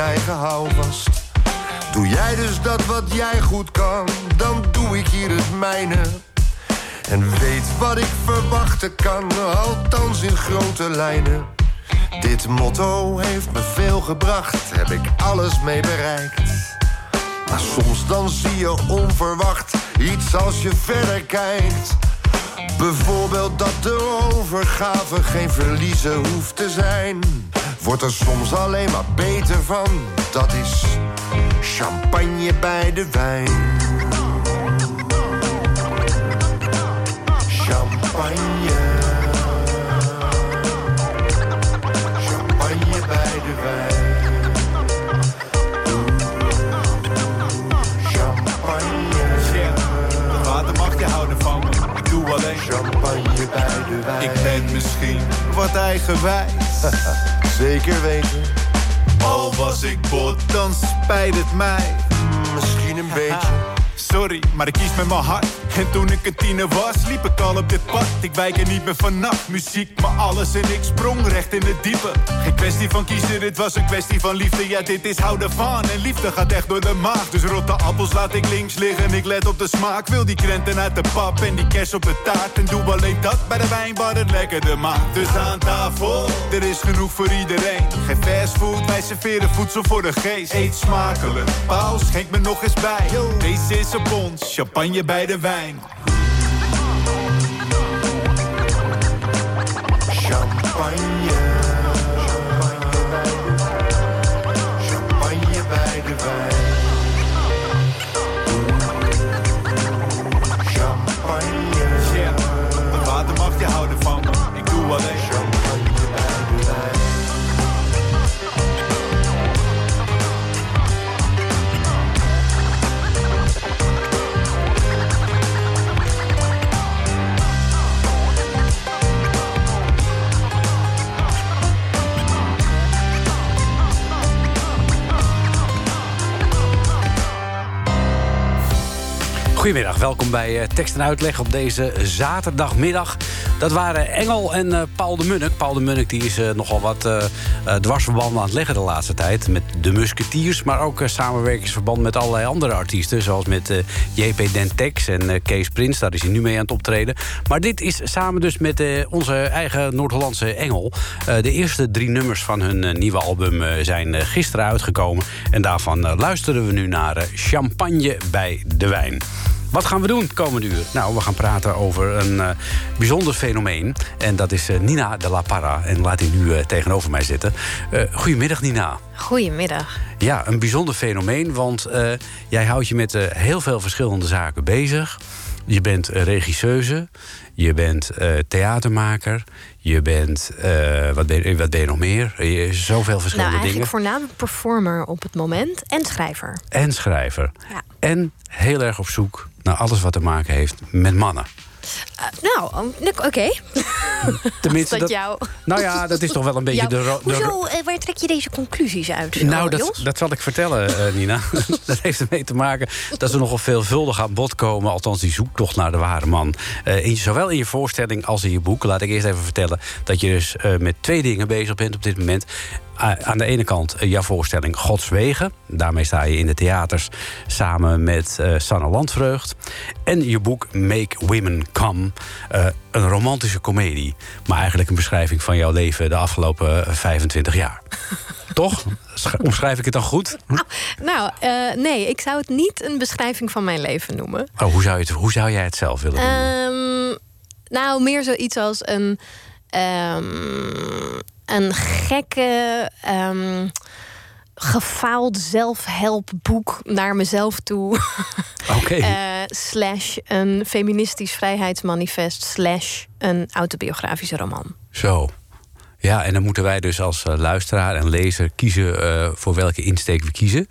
Eigen houvast. Doe jij dus dat wat jij goed kan, dan doe ik hier het mijne. En weet wat ik verwachten kan, althans in grote lijnen. Dit motto heeft me veel gebracht, heb ik alles mee bereikt. Maar soms dan zie je onverwacht iets als je verder kijkt. Bijvoorbeeld dat de overgave geen verliezen hoeft te zijn. Wordt er soms alleen maar beter van, dat is champagne bij de wijn. Champagne. Champagne bij de wijn. Champagne. Water mag je houden van me, ik doe alleen. Champagne bij de wijn. Ik ben misschien wat eigenwijs. Zeker weten, Al was ik bot, dan spijt het mij. misschien een beetje. Sorry, maar ik kies met mijn hart. En toen ik een tiener was, liep ik al op dit pad. Ik wijk er niet meer vanaf. Muziek, maar alles en ik sprong recht in het diepe. Geen kwestie van kiezen, dit was een kwestie van liefde. Ja, dit is houden van. En liefde gaat echt door de maag. Dus rotte appels laat ik links liggen. Ik let op de smaak. Wil die krenten uit de pap en die kers op de taart. En doe alleen dat bij de wijn waar het lekkerder maakt. Dus aan tafel, er is genoeg voor iedereen. Geen fastfood, wij serveren voedsel voor de geest. Eet smakelijk, Paus, schenk me nog eens bij. Deze is een bons, champagne bij de wijn. Goedemiddag, welkom bij eh, Tekst en Uitleg op deze zaterdagmiddag. Dat waren Engel en eh, Paul de Munnik. Paul de Munnik die is eh, nogal wat eh, dwarsverbanden aan het leggen de laatste tijd. Met de Musketeers, maar ook samenwerkingsverband met allerlei andere artiesten. Zoals met JP Dentex en Kees Prins, daar is hij nu mee aan het optreden. Maar dit is samen dus met onze eigen Noord-Hollandse Engel. De eerste drie nummers van hun nieuwe album zijn gisteren uitgekomen. En daarvan luisteren we nu naar Champagne bij de Wijn. Wat gaan we doen komende uur? Nou, we gaan praten over een eh, bijzonder fenomeen. En dat is eh, Nina de La Parra. En laat die nu eh, tegenover mij zitten. Goedemiddag, Nina. Goedemiddag. Ja, een bijzonder fenomeen, want jij houdt je met heel veel verschillende zaken bezig. Je bent regisseuse, je bent theatermaker, je bent, eh, wat, ben, wat ben je nog meer? Je, zoveel Nou, verschillende eigenlijk dingen. voornamelijk performer op het moment en schrijver. En schrijver. Ja. En heel erg op zoek naar alles wat te maken heeft met mannen. Eh, nou, oké. Tenminste, dat jou- Nou ja, dat is toch wel een beetje Jou- de... ro- de ro- Hoezo, eh, waar trek je deze conclusies uit? zo, Nou, dat, dat zal ik vertellen, eh, Nina. dat heeft ermee te maken dat ze nogal veelvuldig aan bod komen. Althans, die zoektocht naar de ware man. Eh, in, zowel in je voorstelling als in je boek. Laat ik eerst even vertellen dat je dus eh, met twee dingen bezig bent op dit moment. A- aan de ene kant eh, jouw voorstelling Gods Wegen. Daarmee sta je in de theaters samen met eh, Sanne Landvreugd. En je boek Make Women Come. eh, een romantische komedie. Maar eigenlijk een beschrijving van jouw leven de afgelopen eh, 25 jaar. Toch? Sch- Omschrijf ik het dan goed? Nou, eh, nee, ik zou het niet een beschrijving van mijn leven noemen. Oh, hoe, zou je het, hoe zou jij het zelf willen noemen? Ehm, nou, meer zoiets als een, ehm, een gekke, ehm, gefaald zelfhelpboek naar mezelf toe. Oké. Eh, slash een feministisch vrijheidsmanifest. Slash een autobiografische roman. Zo. Ja, en dan moeten wij dus als eh, luisteraar en lezer kiezen eh, voor welke insteek we kiezen.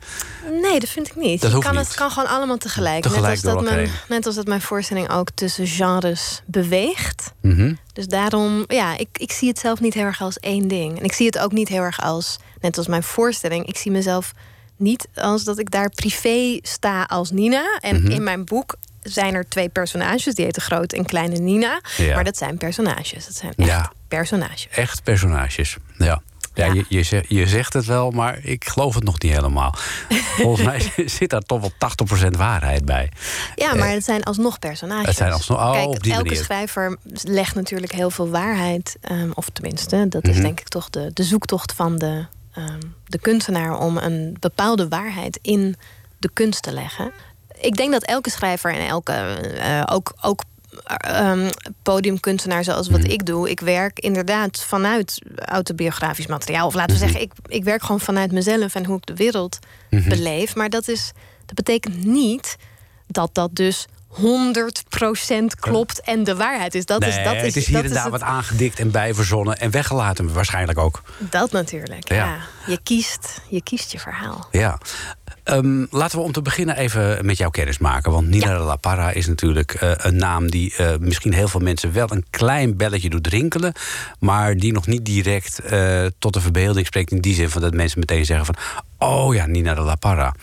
Nee, dat vind ik niet. Dat Je kan niet. Het kan gewoon allemaal tegelijk. Tegelijk net, als dat mijn, net als dat mijn voorstelling ook tussen genres beweegt. Mhm. Dus daarom, ja, ik, ik zie het zelf niet heel erg als één ding. En ik zie het ook niet heel erg als, net als mijn voorstelling, ik zie mezelf niet als dat ik daar privé sta als Nina. En Mhm. in mijn boek zijn er twee personages, die heten Groot en Kleine Nina. Ja. Maar dat zijn personages. Dat zijn echt Ja. personages. Echt personages. Ja. Ja, Ja. Je, je, zegt, je zegt het wel, maar ik geloof het nog niet helemaal. Volgens mij zit daar toch wel 80% waarheid bij. Ja, maar het zijn alsnog personages. Eh, Het zijn alsnog- oh, Kijk, op die elke manier. schrijver legt natuurlijk heel veel waarheid. ehm, of tenminste, dat is Mhm. denk ik toch de, de zoektocht van de, ehm, de kunstenaar om een bepaalde waarheid in de kunst te leggen. Ik denk dat elke schrijver en elke eh, ook, ook ehm, podiumkunstenaar zoals wat Mhm. ik doe, ik werk inderdaad vanuit autobiografisch materiaal. Of laten we Mhm. zeggen, ik, ik werk gewoon vanuit mezelf en hoe ik de wereld Mhm. beleef. Maar dat, is, dat betekent niet dat dat dus 100% klopt en de waarheid is. Dat nee, is, dat is, het is hier dat en daar wat aangedikt en bijverzonnen en weggelaten waarschijnlijk ook. Dat natuurlijk, Ja. ja. Je, kiest, je kiest je verhaal. Ja. Ehm, laten we om te beginnen even met jou kennis maken. Want Nina Ja. de La Parra is natuurlijk eh, een naam die eh, misschien heel veel mensen wel een klein belletje doet rinkelen. Maar die nog niet direct eh, tot de verbeelding spreekt. In die zin van dat mensen meteen zeggen van. Oh ja, Nina de La Parra.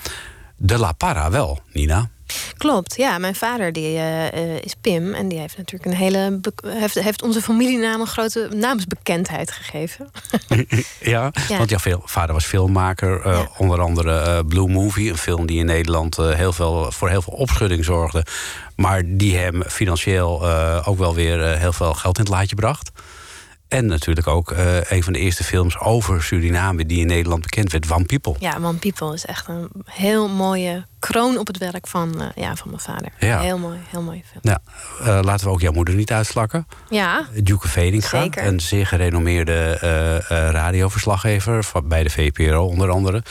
De La Parra wel, Nina. Klopt, ja. Mijn vader die, eh, eh, is Pim en die heeft natuurlijk een hele. heeft, heeft onze familienaam een grote naamsbekendheid gegeven. Ja, Ja. want jouw veel- vader was filmmaker. eh, Ja. Onder andere Blue Movie, een film die in Nederland heel veel, voor heel veel opschudding zorgde. Maar die hem financieel ook wel weer heel veel geld in het laadje bracht. En natuurlijk ook eh, een van de eerste films over Suriname die in Nederland bekend werd, One People. Ja, One People is echt een heel mooie kroon op het werk van, eh, ja, van mijn vader. Ja. Heel mooi, heel mooi film. Nou, eh, laten we ook jouw moeder niet uitslakken. Ja, Duke Veninga, Zeker. een zeer gerenommeerde radioverslaggever van, bij de VPRO onder andere.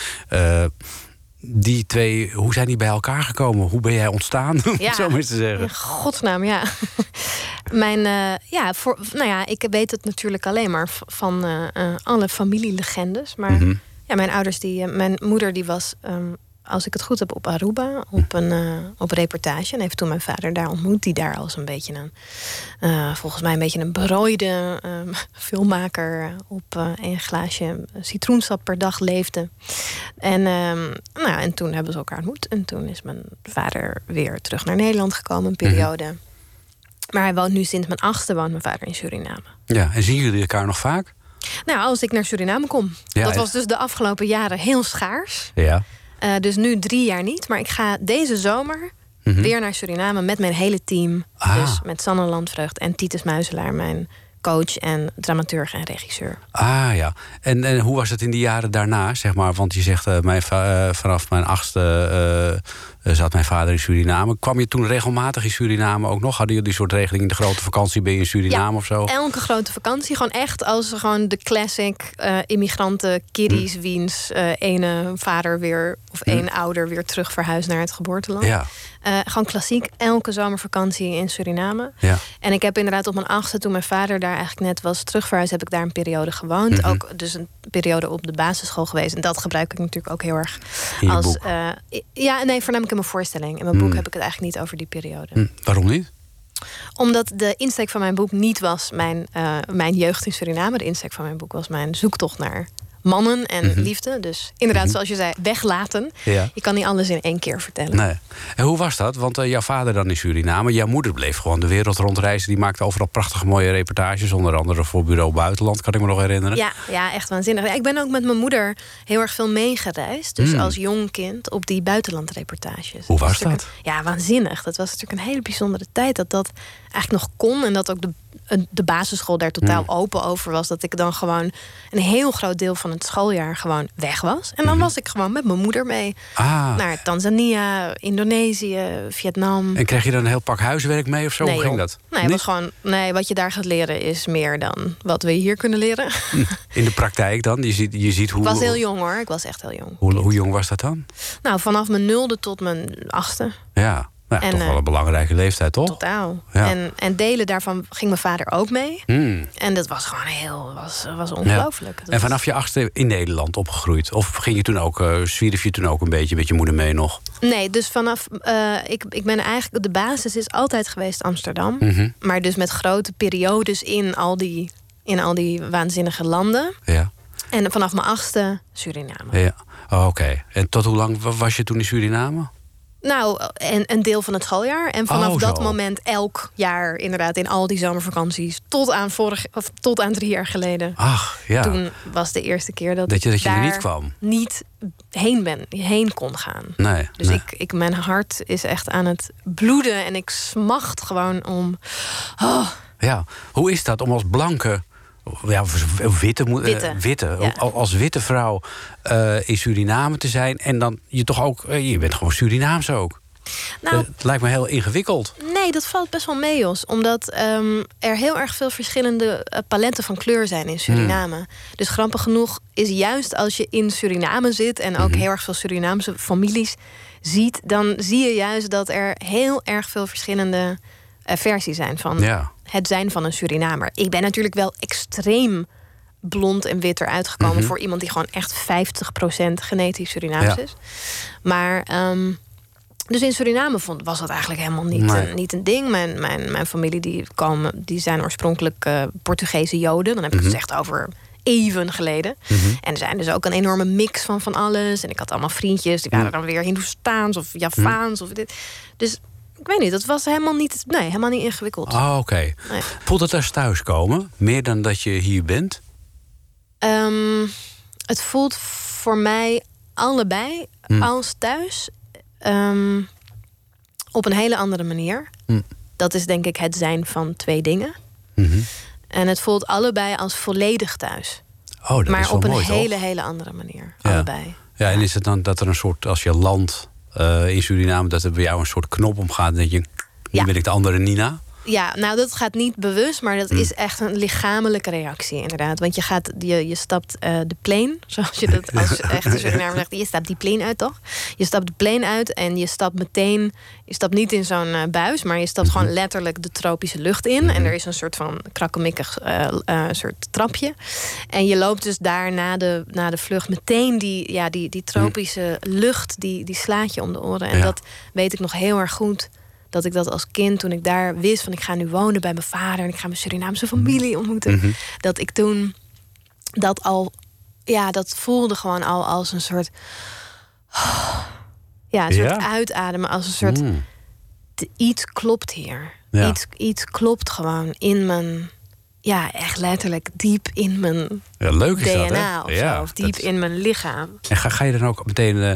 Die twee, hoe zijn die bij elkaar gekomen? Hoe ben jij ontstaan? Ja. Zo maar eens te zeggen. In godsnaam, ja. Mijn, eh, ja, voor, nou ja, ik weet het natuurlijk alleen maar van eh, eh, alle familielegendes. Maar Mhm. ja, mijn ouders, die, mijn moeder die was, ehm, als ik het goed heb, op Aruba op een eh, op reportage. En heeft toen mijn vader daar ontmoet, die daar als een beetje een, eh, volgens mij een beetje een berooide ehm, filmmaker op eh een glaasje citroensap per dag leefde. En, ehm, nou, en toen hebben ze elkaar ontmoet. En toen is mijn vader weer terug naar Nederland gekomen, een periode. Maar hij woont nu sinds mijn achtste, woont mijn vader in Suriname. Ja, en zien jullie elkaar nog vaak? Nou, als ik naar Suriname kom. Ja, dat was dus de afgelopen jaren heel schaars. Ja. Eh, dus nu drie jaar niet. Maar ik ga deze zomer Mhm. weer naar Suriname met mijn hele team. Ah. Dus met Sanne Landvreugd en Titus Muizelaar, mijn coach en dramaturg en regisseur. Ah ja. En, en hoe was het in die jaren daarna, zeg maar? Want je zegt, eh, mijn eh, vanaf mijn achtste zat mijn vader in Suriname. Kwam je toen regelmatig in Suriname ook nog? Hadden jullie die soort regeling in de grote vakantie? Ben je in Suriname Ja, of zo? Elke grote vakantie, gewoon echt als gewoon de classic eh, immigranten, kiddies, Hm. wiens eh, ene vader weer of één ouder weer terug verhuisd naar het geboorteland. Ja, Eh, gewoon klassiek, elke zomervakantie in Suriname. ja. En ik heb inderdaad op mijn achtste, toen mijn vader daar eigenlijk net was terugverhuisd, heb ik daar een periode gewoond. Mhm. Ook dus een periode op de basisschool geweest. En dat gebruik ik natuurlijk ook heel erg als. eh, ja, nee, voornamelijk in mijn voorstelling. In mijn boek Mhm. heb ik het eigenlijk niet over die periode. Hm, waarom niet? Omdat de insteek van mijn boek niet was mijn, eh, mijn jeugd in Suriname. De insteek van mijn boek was mijn zoektocht naar mannen en Mhm. liefde. Dus inderdaad, zoals je zei, weglaten. Ja. Je kan niet alles in één keer vertellen. Nee. En hoe was dat? Want eh, jouw vader dan in Suriname, jouw moeder bleef gewoon de wereld rondreizen. Die maakte overal prachtige mooie reportages, onder andere voor Bureau Buitenland, kan ik me nog herinneren. Ja, ja, echt waanzinnig. Ja, ik ben ook met mijn moeder heel erg veel meegereisd. Dus Mm. als jong kind op die buitenlandreportages. Hoe was dat? een- ja, waanzinnig. Dat was natuurlijk een hele bijzondere tijd dat dat eigenlijk nog kon. En dat ook de, een- de basisschool daar totaal Mm. open over was. Dat ik dan gewoon een heel groot deel van het schooljaar gewoon weg was. En dan was ik gewoon met mijn moeder mee. Mhm. Ah, Naar Tanzania, Indonesië, Vietnam. en kreeg je dan een heel pak huiswerk mee of zo? hoe ging dat? Nee, was gewoon, nee, wat je daar gaat leren is meer dan wat we hier kunnen leren. In de praktijk dan? Je ziet, je ziet hoe, Ik was heel jong hoor. Ik was echt heel jong. hoe, hoe jong was dat dan? Nou, vanaf mijn nulde tot mijn achtste. Ja, nou, En, toch eh, wel een belangrijke leeftijd, toch? Totaal. Ja. En, en delen daarvan ging mijn vader ook mee. Hmm. En dat was gewoon heel, was, was ongelooflijk. Dat En vanaf je achtste in Nederland opgegroeid? Of ging je toen ook, eh zwierf je toen ook een beetje met je moeder mee nog? Nee, dus vanaf. eh, ik, ik ben eigenlijk. De basis is altijd geweest Amsterdam. Mhm. Maar dus met grote periodes in al die, in al die waanzinnige landen. Ja, En vanaf mijn achtste Suriname. ja. Oh, Oké. En tot hoe lang wa- was je toen in Suriname? Nou, en een deel van het schooljaar. En vanaf Oh, dat moment elk jaar, inderdaad, in al die zomervakanties. Tot aan, vorig, of tot aan drie jaar geleden. Ach, ja. Toen was de eerste keer dat, Dat je- dat je er daar niet kwam. Niet heen ben, heen kon gaan. Nee. Dus nee. ik, ik, mijn hart is echt aan het bloeden en ik smacht gewoon om. Oh, Ja, hoe is dat om als blanke, ja, witte, eh, Witte, witte ja. als witte vrouw eh, in Suriname te zijn en dan je toch ook, eh, je bent gewoon Surinaams ook. nou, Het lijkt me heel ingewikkeld. nee, dat valt best wel mee, Jos. Omdat ehm, er heel erg veel verschillende paletten van kleur zijn in Suriname. Hmm. Dus grappig genoeg is juist als je in Suriname zit... en ook heel erg veel Surinaamse families ziet... dan zie je juist dat er heel erg veel verschillende eh, versies zijn... van Ja. het zijn van een Surinamer. Ik ben natuurlijk wel extreem blond en wit eruit gekomen... voor iemand die gewoon echt 50% genetisch Surinaams Ja. is. Maar... ehm, dus in Suriname vond, was dat eigenlijk helemaal niet, Nee. een, niet een ding. Mijn, mijn, mijn familie die komen, die zijn oorspronkelijk eh, Portugese Joden. Dan heb ik het dus echt over even geleden. En er zijn dus ook een enorme mix van van alles. En ik had allemaal vriendjes, die waren dan weer Hindoestaans of Javaans of dit. Dus ik weet niet, dat was helemaal niet, nee, helemaal niet ingewikkeld. Oh, oké. Nee. Voelt het als thuiskomen? Meer dan dat je hier bent? Ehm, het voelt voor mij allebei Hm. als thuis. ehm, op een hele andere manier. Hm. Dat is denk ik het zijn van twee dingen. Mhm. En het voelt allebei als volledig thuis. Oh, dat is maar wel op een mooi, toch? hele, hele andere manier. Ja. Allebei. Ja, en is het dan dat er een soort, als je landt eh, in Suriname, dat er bij jou een soort knop omgaat en dat je, nu ben ik de andere Nina? Ja, nou dat gaat niet bewust, maar dat is echt een lichamelijke reactie inderdaad. Want je, gaat, je, je stapt eh, de plane, zoals je dat als echte Surinamer zegt. Je stapt die plane uit toch? Je stapt de plane uit en je stapt meteen... Je stapt niet in zo'n eh, buis, maar je stapt gewoon letterlijk de tropische lucht in. En er is een soort van krakkemikkig eh, soort trapje. En je loopt dus daar na de, na de vlucht meteen die, ja, die, die tropische lucht... Die, die slaat je om de oren. En Ja. dat weet ik nog heel erg goed dat ik dat als kind, toen ik daar wist van ik ga nu wonen bij mijn vader en ik ga mijn Surinaamse familie ontmoeten, Mhm. dat ik toen dat al, ja, dat voelde gewoon al als een soort, ja, een soort Ja? uitademen, als een soort Mm. iets klopt hier, Ja. iets, iets klopt gewoon in mijn, ja, echt letterlijk diep in mijn Ja, leuk is dat, DNA hè? of ja, zo, of diep dat- in mijn lichaam. En ga, ga je dan ook meteen, eh,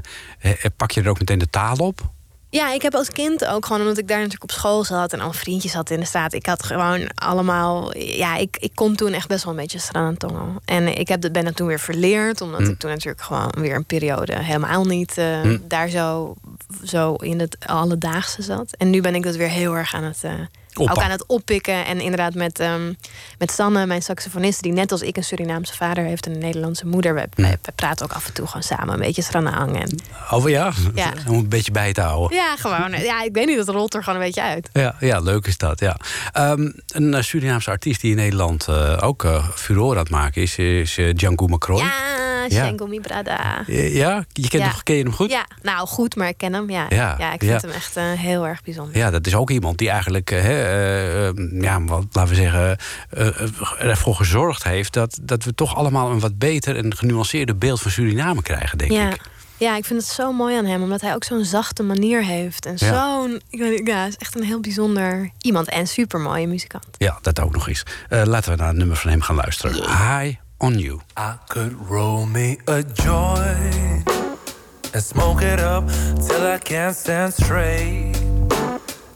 eh, pak je er ook meteen de taal op? Ja, ik heb als kind ook gewoon, omdat ik daar natuurlijk op school zat en al vriendjes had in de staat. Ik had gewoon allemaal, ja, ik, ik kon toen echt best wel een beetje Srantongo. En ik heb, dat- ben dat toen weer verleerd, omdat Hm. ik toen natuurlijk gewoon weer een periode helemaal niet eh, Hm. daar zo, zo in het alledaagse zat. En nu ben ik dat weer heel erg aan het, eh, Ook aan het oppikken. En inderdaad met, ehm, met Sanne, mijn saxofonist, die net als ik een Surinaamse vader heeft en een Nederlandse moeder. We, we, we praten ook af en toe gewoon samen een beetje Sranang. En Oh ja? Ja. Om een beetje bij te houden. ja, gewoon. Ja, ik weet niet, dat rolt er gewoon een beetje uit. Ja, ja, leuk is dat. Ja. Ehm, een eh, Surinaamse artiest die in Nederland eh, ook eh furore aan het maken is, is Django Macroy. Ja, Ja, Shango Mi Brada. Ja, je kent, Ja. hem, ken je hem goed? Ja, nou goed, maar ik ken hem. Ja, Ja, ja, ik vind ja. hem echt heel erg bijzonder. Ja, dat is ook iemand die eigenlijk, hè, ja, wat, laten we zeggen, eh, eh, ervoor gezorgd heeft dat, dat we toch allemaal een wat beter en genuanceerder beeld van Suriname krijgen, denk ja. ik. Ja, ik vind het zo mooi aan hem, omdat hij ook zo'n zachte manier heeft. En Ja. zo'n. ik weet niet, Ja, hij is echt een heel bijzonder iemand en super mooie muzikant. Ja, dat ook nog eens. Eh, laten we naar een nummer van hem gaan luisteren. High on You. I could roll me a joint and smoke it up till I can't stand straight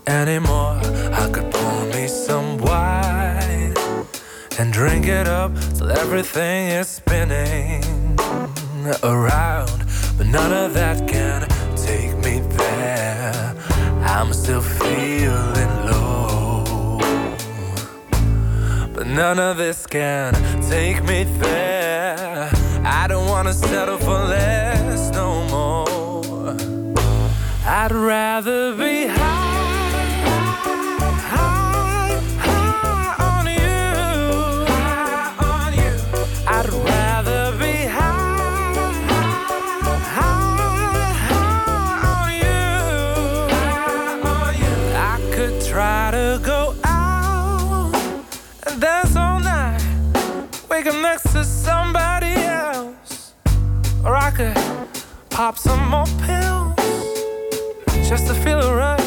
anymore. I could pour me some wine and drink it up till everything is spinning around. But none of that can take me there. I'm still feeling low. But none of this can take me there. I don't wanna settle for less no more. I'd rather be high, pop some more pills just to feel a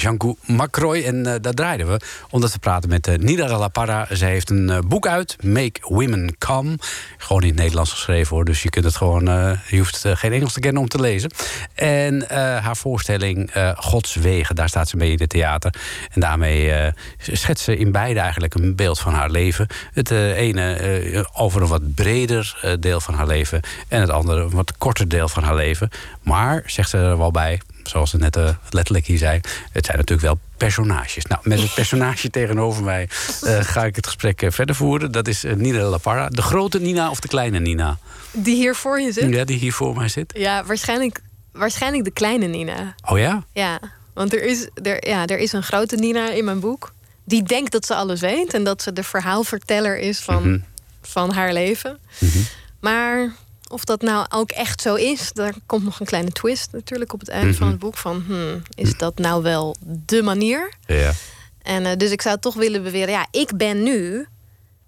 Janku Macroy. En eh daar draaiden we omdat we praten met eh Nida La Parra. Zij heeft een eh, boek uit, Make Women Come. Gewoon in het Nederlands geschreven hoor. Dus je kunt het gewoon. je hoeft geen Engels te kennen om te lezen. En haar voorstelling Gods Wegen, daar staat ze mee in het theater. En daarmee schetst ze in beide eigenlijk een beeld van haar leven. Het ene over een wat breder deel van haar leven. En het andere een wat korter deel van haar leven. Maar, zegt ze er wel bij, zoals ze net eh, letterlijk hier zei, het zijn natuurlijk wel personages. Nou, met het personage tegenover mij eh, ga ik het gesprek eh, verder voeren. Dat is Nina La Parra. De grote Nina of de kleine Nina? Die hier voor je zit? Ja, die hier voor mij zit. Ja, waarschijnlijk, waarschijnlijk de kleine Nina. Oh ja? Ja, want er is, er, ja, er is een grote Nina in mijn boek. Die denkt dat ze alles weet en dat ze de verhaalverteller is van, Mhm. van haar leven. Maar of dat nou ook echt zo is, daar komt nog een kleine twist natuurlijk op het eind van Mhm. het boek. Van, hmm, is dat nou wel de manier? Ja. En eh, dus ik zou toch willen beweren, ja, ik ben nu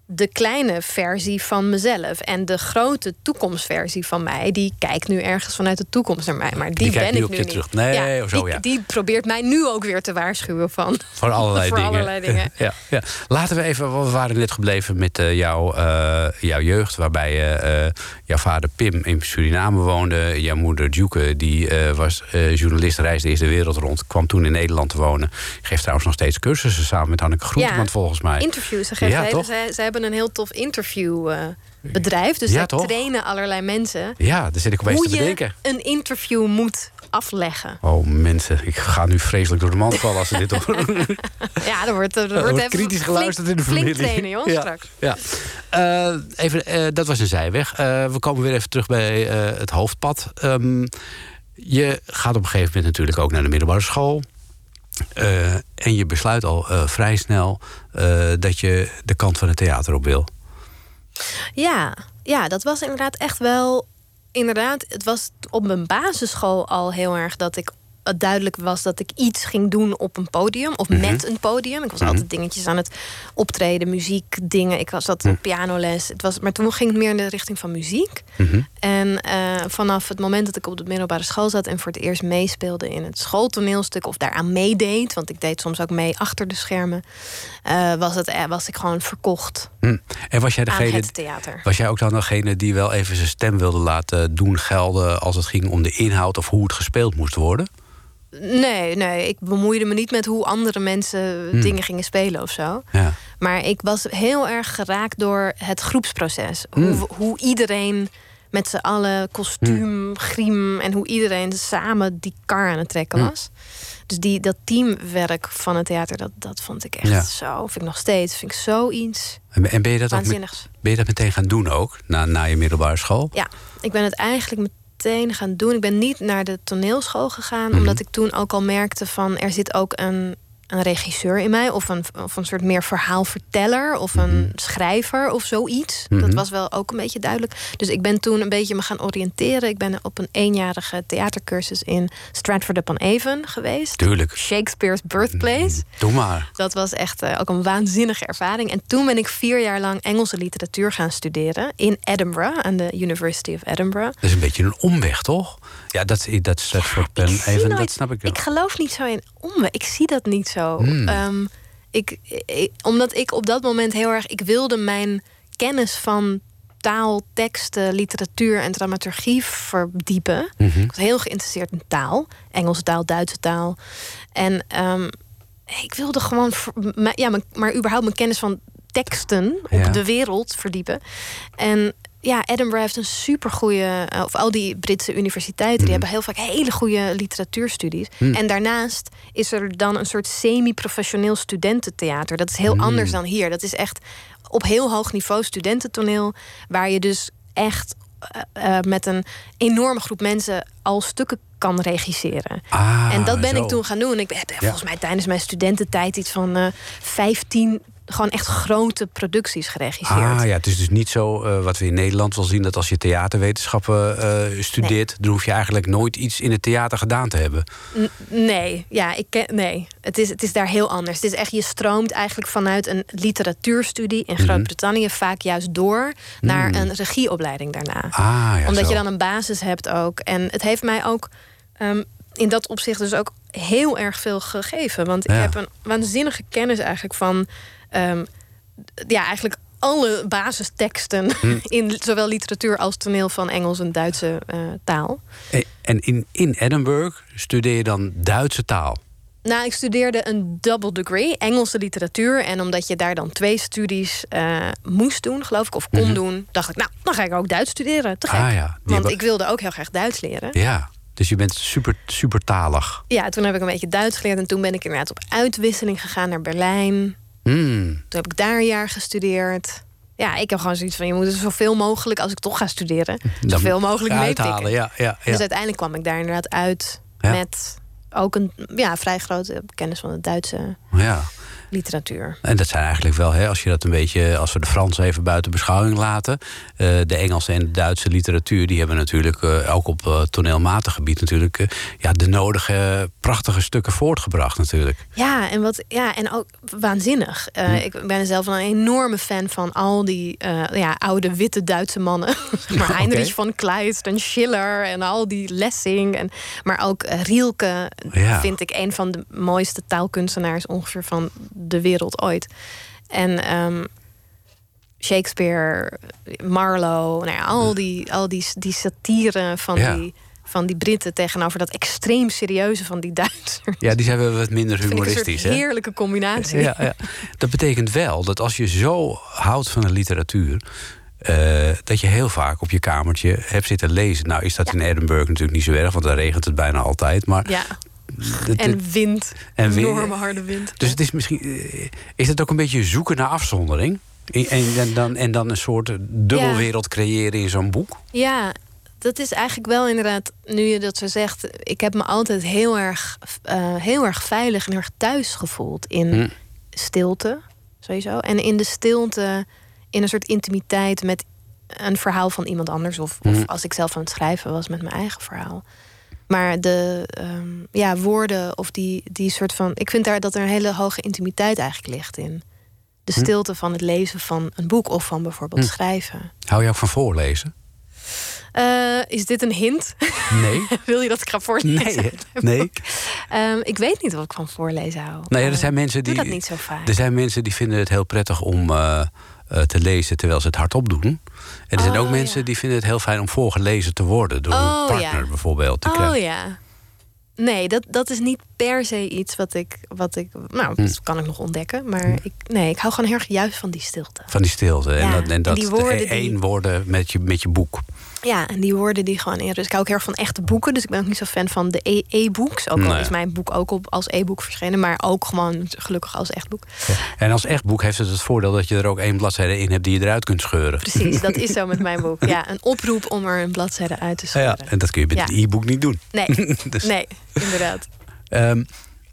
de kleine versie van mezelf. En de grote toekomstversie van mij, die kijkt nu ergens vanuit de toekomst naar mij. Maar die, Die ben nu ik nu je niet. terug. Nee, of zo, die, ja. die probeert mij nu ook weer te waarschuwen van. Voor allerlei Voor dingen. allerlei dingen. Ja, ja. Laten we even, we waren net gebleven met eh, jouw, jouw jeugd, waarbij eh, jouw vader Pim in Suriname woonde. Jouw moeder Duke, die was journalist, reisde eerst de wereld rond, kwam toen in Nederland te wonen. Geeft trouwens nog steeds cursussen samen met Hanneke Groenteman, volgens mij. Interviews. Ze, geven Ja, hele- toch? zij, zij hebben een heel tof interviewbedrijf. dus Ja, trainen allerlei mensen. Ja, daar zit ik opeens hoe te je bedenken. een interview moet afleggen. Oh mensen, ik ga nu vreselijk door de mand vallen als ze dit horen. Ja, er wordt, er Er wordt, kritisch flink- geluisterd in de flink familie. trainen, joh, ja, straks. Ja. Eh, even, eh, dat was een zijweg. Eh, we komen weer even terug bij het hoofdpad. Ehm, je gaat op een gegeven moment natuurlijk ook naar de middelbare school. Eh, en je besluit al eh, vrij snel eh, dat je de kant van het theater op wil. Ja, ja, dat was inderdaad echt wel. Inderdaad, het was op mijn basisschool al heel erg dat ik het duidelijk was dat ik iets ging doen op een podium of met een podium. Ik was altijd dingetjes aan het optreden, muziek, dingen. Ik was dat op pianoles. Het was, maar toen ging het meer in de richting van muziek. En eh, vanaf het moment dat ik op de middelbare school zat en voor het eerst meespeelde in het schooltoneelstuk of daaraan meedeed, want ik deed soms ook mee achter de schermen, eh, was, het, eh, was ik gewoon verkocht. En was jij degene, het theater. was jij ook dan degene die wel even zijn stem wilde laten doen gelden als het ging om de inhoud of hoe het gespeeld moest worden? Nee, nee, ik bemoeide me niet met hoe andere mensen dingen gingen spelen of zo. Ja. Maar ik was heel erg geraakt door het groepsproces. Hoe, hoe iedereen met z'n allen, kostuum, griem... en hoe iedereen samen die kar aan het trekken was. Dus die, dat teamwerk van het theater, dat, dat vond ik echt Ja. zo... vind ik nog steeds, vind ik zoiets En, en ben, je dat ook met- ben je dat meteen gaan doen ook, na, na je middelbare school? Ja, ik ben het eigenlijk meteen gaan doen. Ik ben niet naar de toneelschool gegaan, omdat ik toen ook al merkte van er zit ook een, een regisseur in mij, of een, of een soort meer verhaalverteller, of een schrijver of zoiets. Dat was wel ook een beetje duidelijk. Dus ik ben toen een beetje me gaan oriënteren. Ik ben op een eenjarige theatercursus in Stratford upon Avon geweest. Tuurlijk. Shakespeare's Birthplace. Doe maar. Dat was echt eh, ook een waanzinnige ervaring. En toen ben ik vier jaar lang Engelse literatuur gaan studeren in Edinburgh, aan de University of Edinburgh. Dat is een beetje een omweg, toch? Ja, dat, dat Stratford Ik Pen zie even, nooit- dat snap ik wel. Ik geloof niet zo in omwe. Ik zie dat niet zo. Hmm. Ehm, ik, ik- omdat ik op dat moment heel erg... Ik wilde mijn kennis van taal, teksten, literatuur en dramaturgie verdiepen. Mhm. Ik was heel geïnteresseerd in taal. Engelse taal, Duitse taal. En ehm, ik wilde gewoon... ja, maar überhaupt mijn kennis van teksten op Ja. de wereld verdiepen. En ja, Edinburgh heeft een supergoeie... eh, of al die Britse universiteiten... Mhm. die hebben heel vaak hele goede literatuurstudies. En daarnaast is er dan een soort semi-professioneel studententheater. Dat is heel anders dan hier. Dat is echt op heel hoog niveau studententoneel... waar je dus echt eh, eh, met een enorme groep mensen... al stukken kan regisseren. Ah, en dat ben zo. ik toen gaan doen. Ik heb volgens mij tijdens mijn studententijd iets van eh 15 gewoon echt grote producties geregisseerd. Ah ja, het is dus niet zo eh, wat we in Nederland wel zien... dat als je theaterwetenschappen eh, studeert... dan hoef je eigenlijk nooit iets in het theater gedaan te hebben. N- nee, ja, ik ken, nee. Het is, het is daar heel anders. Het is echt, je stroomt eigenlijk vanuit een literatuurstudie Mhm. in Groot-Brittannië vaak juist door naar een regieopleiding daarna. Ah ja, Omdat zo. je dan een basis hebt ook. En het heeft mij ook ehm, in dat opzicht dus ook heel erg veel gegeven. Want Ja. ik heb een waanzinnige kennis eigenlijk van... ehm, ja, eigenlijk alle basisteksten Hm. in zowel literatuur als toneel van Engels en Duitse eh, taal. Eh, En in, in Edinburgh studeer je dan Duitse taal. Nou, ik studeerde een double degree, Engelse literatuur. En omdat je daar dan twee studies eh, moest doen, geloof ik, of kon doen, dacht ik, nou, dan ga ik ook Duits studeren. Te gek. Mhm. Ah ja, Want ik wilde ook heel graag Duits leren. Ja, dus je bent super, super talig. Ja, toen heb ik een beetje Duits geleerd. En toen ben ik inderdaad op uitwisseling gegaan naar Berlijn. Hmm. Toen heb ik daar een jaar gestudeerd. Ja, ik heb gewoon zoiets van, je moet er zoveel mogelijk, als ik toch ga studeren, zoveel mogelijk meepikken. uithalen. Ja, ja, ja. Dus uiteindelijk kwam ik daar inderdaad uit met ook een ja, vrij grote kennis van het Duitse. ja. Literatuur. En dat zijn eigenlijk wel, hè, als je dat een beetje, als we de Fransen even buiten beschouwing laten. eh, de Engelse en de Duitse literatuur, die hebben natuurlijk eh, ook op eh, toneelmatig gebied natuurlijk ja, de nodige prachtige stukken voortgebracht natuurlijk. Ja, en, wat, ja, en ook waanzinnig. Hm. Ik ben zelf een enorme fan van al die ja, oude witte Duitse mannen. Maar Heinrich von Kleist en Schiller en al die Lessing. En, maar ook Rielke Ja. vind ik een van de mooiste taalkunstenaars ongeveer van de wereld ooit. En ehm, Shakespeare, Marlowe, nou ja, al die, al die, die satire van, Ja. die, van die Britten tegenover dat extreem serieuze van die Duitsers. Ja, die zijn wel wat minder een humoristisch. hè? heerlijke combinatie. Ja, ja. Dat betekent wel dat als je zo houdt van de literatuur. eh, dat je heel vaak op je kamertje hebt zitten lezen. Nou is dat Ja. in Edinburgh natuurlijk niet zo erg, want daar regent het bijna altijd. Maar En wind. En wind. Enorme harde wind. Dus het is misschien. eh, Is het ook een beetje zoeken naar afzondering? En, en, dan, en dan een soort dubbelwereld creëren in zo'n boek? Ja, dat is eigenlijk wel inderdaad, nu je dat zo zegt... ik heb me altijd heel erg, eh, heel erg veilig en heel erg thuis gevoeld... in Hm. stilte, sowieso. En in de stilte, in een soort intimiteit... met een verhaal van iemand anders. Of, of Hm. als ik zelf aan het schrijven was met mijn eigen verhaal. Maar de ehm, ja, woorden of die, die soort van... Ik vind daar dat er een hele hoge intimiteit eigenlijk ligt in. De Hm. stilte van het lezen van een boek of van bijvoorbeeld Hm. schrijven. Hou je ook van voorlezen? Eh, is dit een hint? Nee. Wil je dat ik ga voorlezen? Nee. Nee. Ehm, ik weet niet of ik van voorlezen hou. Nou ja, er zijn mensen ik doe die. dat niet zo vaak. Er zijn mensen die vinden het heel prettig om eh, te lezen terwijl ze het hardop doen. En er zijn Oh, ook mensen ja. die vinden het heel fijn om voorgelezen te worden door Oh, een partner ja. bijvoorbeeld te Oh krijgen. ja. Nee, dat, dat is niet per se iets wat ik. Wat ik nou, Hm. dat kan ik nog ontdekken. Maar ik, nee, ik hou gewoon heel erg juist van die stilte. Van die stilte. En Ja, dat, en en dat die woorden de die- één worden met je, met je boek. Ja, en die woorden die gewoon in rust. Ik hou ook heel erg van echte boeken. Dus ik ben ook niet zo fan van de e- e-books. Ook al Nee. is mijn boek ook op, als e-book verschenen. Maar ook gewoon gelukkig als echt boek. En als echt boek heeft het het voordeel dat je er ook één bladzijde in hebt die je eruit kunt scheuren. Precies, dat is zo met mijn boek. Ja, een oproep om er een bladzijde uit te Ja, scheuren. en dat kun je met Ja. een e-book niet doen. Nee, Dus- nee, inderdaad. Ehm,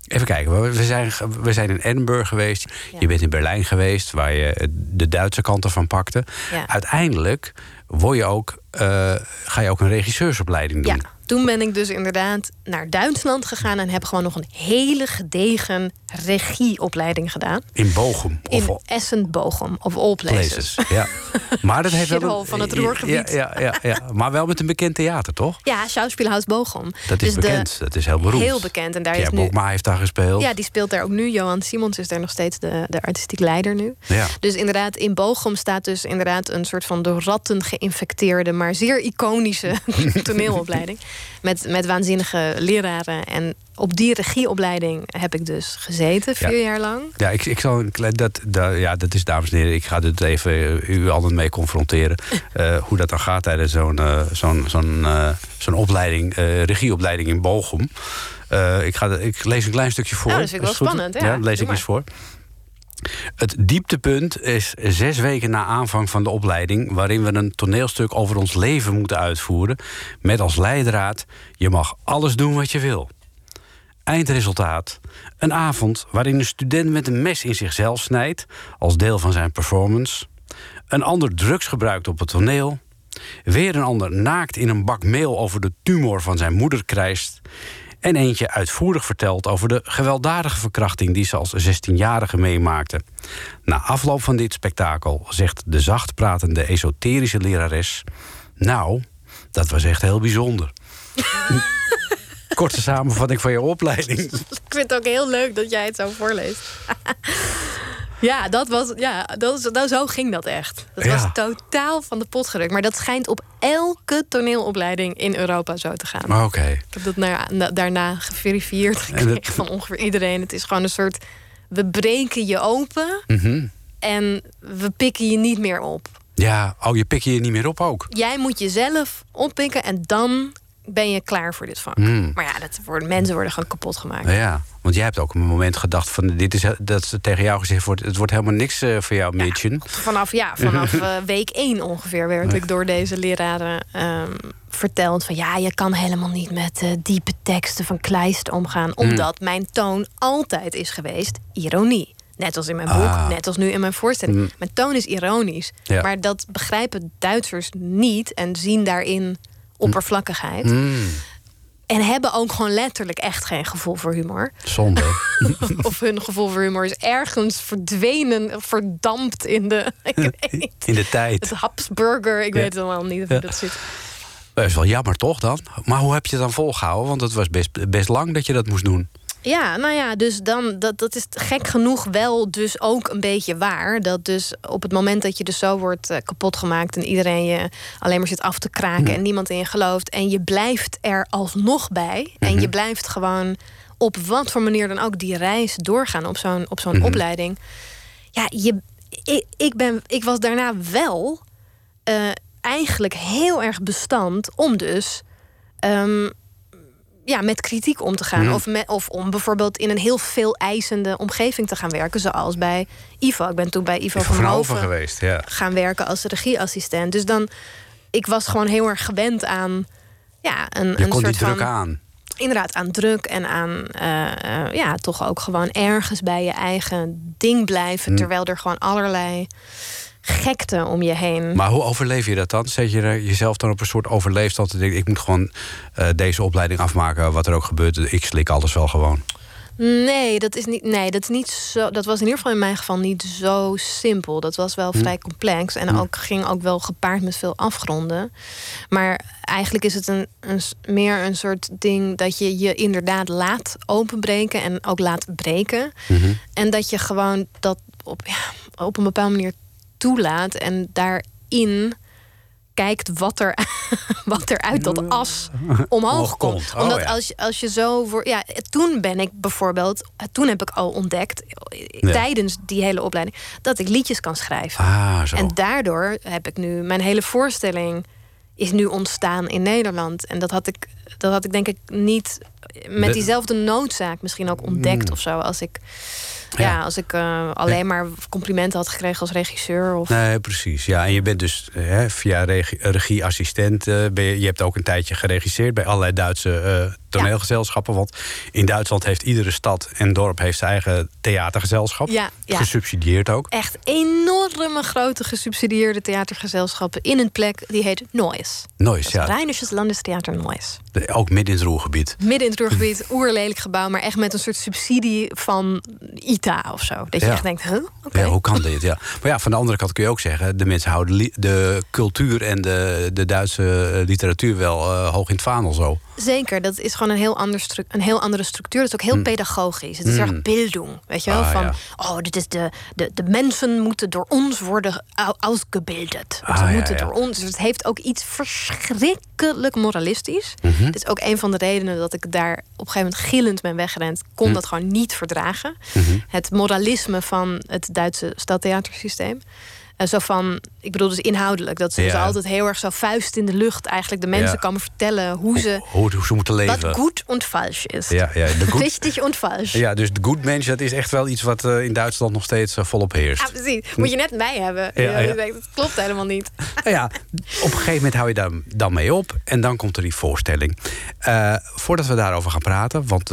even kijken, we- zijn, we zijn in Edinburgh geweest. Ja. Je bent in Berlijn geweest, waar je de Duitse kant ervan pakte. Ja. Uiteindelijk word je ook, eh, ga je ook een regisseursopleiding doen. Ja, toen ben ik dus inderdaad naar Duitsland gegaan en heb gewoon nog een hele gedegen regieopleiding gedaan. In Bochum. Of In Essen, Bochum, of all places. places. Ja. Maar dat heeft wel een- van het ja, Ruhrgebied. Ja, ja, ja, Maar wel met een bekend theater, toch? Ja, Schauspielhaus Bochum. Dat is Dus de- bekend. dat is heel beroemd. Heel bekend. En daar Pierre is nu. Bokma heeft daar gespeeld. Ja, die speelt daar ook nu. Johan Simons is daar nog steeds de, de artistiek leider nu. Ja. Dus inderdaad, in Bochum staat dus inderdaad een soort van door ratten geïnfecteerde, maar zeer iconische toneelopleiding. Met, met waanzinnige leraren. En op die regieopleiding heb ik dus gezeten, vier Ja. jaar lang. Ja, ik, ik zal een klein. Dat, dat, ja, dat is, dames en heren, ik ga dit even u altijd mee confronteren. eh, hoe dat dan gaat tijdens zo'n eh, zo'n zo'n eh, zo'n opleiding, regieopleiding in Bochum. Ik, ga, ik lees een klein stukje voor. Nou, dat vind ik wel spannend, ja. dan lees Doe ik eens voor. Het dieptepunt is zes weken na aanvang van de opleiding... waarin we een toneelstuk over ons leven moeten uitvoeren... met als leidraad, je mag alles doen wat je wil. Eindresultaat. Een avond waarin een student met een mes in zichzelf snijdt... als deel van zijn performance. Een ander drugs gebruikt op het toneel. Weer een ander naakt in een bak meel over de tumor van zijn moeder krijst. En eentje uitvoerig vertelt over de gewelddadige verkrachting... die ze als 16-jarige meemaakte. Na afloop van dit spektakel zegt de zacht pratende esoterische lerares... Nou, dat was echt heel bijzonder. Korte samenvatting van je opleiding. Ik vind het ook heel leuk dat jij het zo voorleest. ja, dat was, ja dat, nou, zo ging dat echt. Dat Ja. was totaal van de pot gerukt. Maar dat schijnt op elke toneelopleiding in Europa zo te gaan. Oké. Ik heb dat na- na- daarna geverifieerd gekregen dat- van ongeveer iedereen. Het is gewoon een soort... We breken je open Mhm. en we pikken je niet meer op. Ja, oh, je pik je je niet meer op ook. Jij moet jezelf oppikken en dan ben je klaar voor dit vak. Mm. Maar ja, dat worden, mensen worden gewoon kapot gemaakt. Ja, want jij hebt ook een moment gedacht van dit is dat ze tegen jou gezegd wordt, het wordt helemaal niks eh, voor jou, Mädchen. Vanaf, ja, vanaf eh, week één ongeveer werd ik door deze leraren ehm, verteld van ja, je kan helemaal niet met eh, diepe teksten van Kleist omgaan, omdat mijn toon altijd is geweest ironie. Net als in mijn boek, Ah. net als nu in mijn voorstelling. Mm. Mijn toon is ironisch. Ja. Maar dat begrijpen Duitsers niet en zien daarin oppervlakkigheid. Mm, En hebben ook gewoon letterlijk echt geen gevoel voor humor. zonde. of hun gevoel voor humor is ergens verdwenen, verdampt in de. Ik weet. In de tijd. Het Habsburger, ik Ja. weet het allemaal niet of dat zit. Dat is wel jammer toch dan? Maar hoe heb je het dan volgehouden? Want het was best, best lang dat je dat moest doen. Ja, nou ja, dus dan, dat, dat is gek genoeg wel dus ook een beetje waar. Dat dus op het moment dat je dus zo wordt eh, kapot gemaakt... en iedereen je alleen maar zit af te kraken en niemand in je gelooft... en je blijft er alsnog bij en je blijft gewoon op wat voor manier dan ook... die reis doorgaan op zo'n op zo'n opleiding. Ja, je, ik, ik, ben, ik was daarna wel eh, eigenlijk heel erg bestand om dus... ehm, ja, met kritiek om te gaan. Mhm. Of, met, of om bijvoorbeeld in een heel veel eisende omgeving te gaan werken. Zoals bij Ivo. Ik ben toen bij Ivo van, Van Hoven geweest, ja. gaan werken als regieassistent. Dus dan, ik was gewoon heel erg gewend aan... Ja, een, Je een kon die soort van, druk aan. Inderdaad, aan druk en aan eh, eh, ja, toch ook gewoon ergens bij je eigen ding blijven. Mm. Terwijl er gewoon allerlei gekte om je heen. Maar hoe overleef je dat dan? Zet je er jezelf dan op een soort overleefstand? te denken, Ik moet gewoon eh, deze opleiding afmaken, wat er ook gebeurt. Ik slik alles wel gewoon. Nee, dat is niet. Nee, dat is niet zo. Dat was in ieder geval in mijn geval niet zo simpel. Dat was wel vrij complex en ook ging ook wel gepaard met veel afgronden. Maar eigenlijk is het een, een meer een soort ding dat je je inderdaad laat openbreken en ook laat breken. En dat je gewoon dat op, ja, op een bepaalde manier toelaat en daarin kijkt wat er, wat er uit dat as omhoog komt. Oh, Omdat ja. als, je- als je zo voor. Ja, toen ben ik bijvoorbeeld. Toen heb ik al ontdekt, Ja. tijdens die hele opleiding, dat ik liedjes kan schrijven. Ah, zo. En daardoor heb ik nu. Mijn hele voorstelling is nu ontstaan in Nederland. En dat had ik, dat had ik denk ik niet met De- diezelfde noodzaak misschien ook ontdekt Mm. of zo. Als ik. Ja, Ja. als ik eh, alleen maar complimenten had gekregen als regisseur. Of... Nee, precies. Ja, en je bent dus hè, via regie, regieassistent. eh, ben je, je hebt ook een tijdje geregisseerd bij allerlei Duitse eh, toneelgezelschappen. Want in Duitsland heeft iedere stad en dorp heeft zijn eigen theatergezelschap. Ja, ja. Gesubsidieerd ook. Echt enorme grote gesubsidieerde theatergezelschappen in een plek die heet Noise. Nooit, ja. Rijnisches Landestheater Noise. De- Ook midden in het Roergebied. Midden in het Ruhrgebied, oerlelijk gebouw, maar echt met een soort subsidie van ITA of zo. Dat je Ja. echt denkt, huh? Ja, hoe kan dit? Ja. Maar ja, van de andere kant kun je ook zeggen... de mensen houden de cultuur en de, de Duitse eh, literatuur wel eh, hoog in het vaandel zo. Zeker, dat is gewoon een heel, ander een heel andere structuur. Dat is ook heel pedagogisch. Het is Mm. erg bildung, weet je wel? Ah, van, ja. oh, dit is de, de, de mensen moeten door ons worden. Ah, Ze ja, moeten ja. door ons. Dus het heeft ook iets verschrikkelijk moralistisch. Dit is ook een van de redenen dat ik daar op een gegeven moment gillend ben weggerend. Kon Mhm. dat gewoon niet verdragen. Het moralisme van het Duitse stadtheatersysteem. Zo van, ik bedoel dus inhoudelijk, dat ze dus altijd heel erg zo vuist in de lucht eigenlijk de mensen Ja. komen vertellen hoe ze Hoe, hoe ze moeten leven. wat goed en falsch is. Ja, ja, de goed, Richtig en falsch. ja, dus de good mensch, dat is echt wel iets wat eh, in Duitsland nog steeds eh, volop heerst. Ja, precies. Moet je net mij hebben. Ja, Dat klopt helemaal niet. Nou ja, op een gegeven moment hou je daar dan mee op. En dan komt er die voorstelling. Eh, voordat we daarover gaan praten, want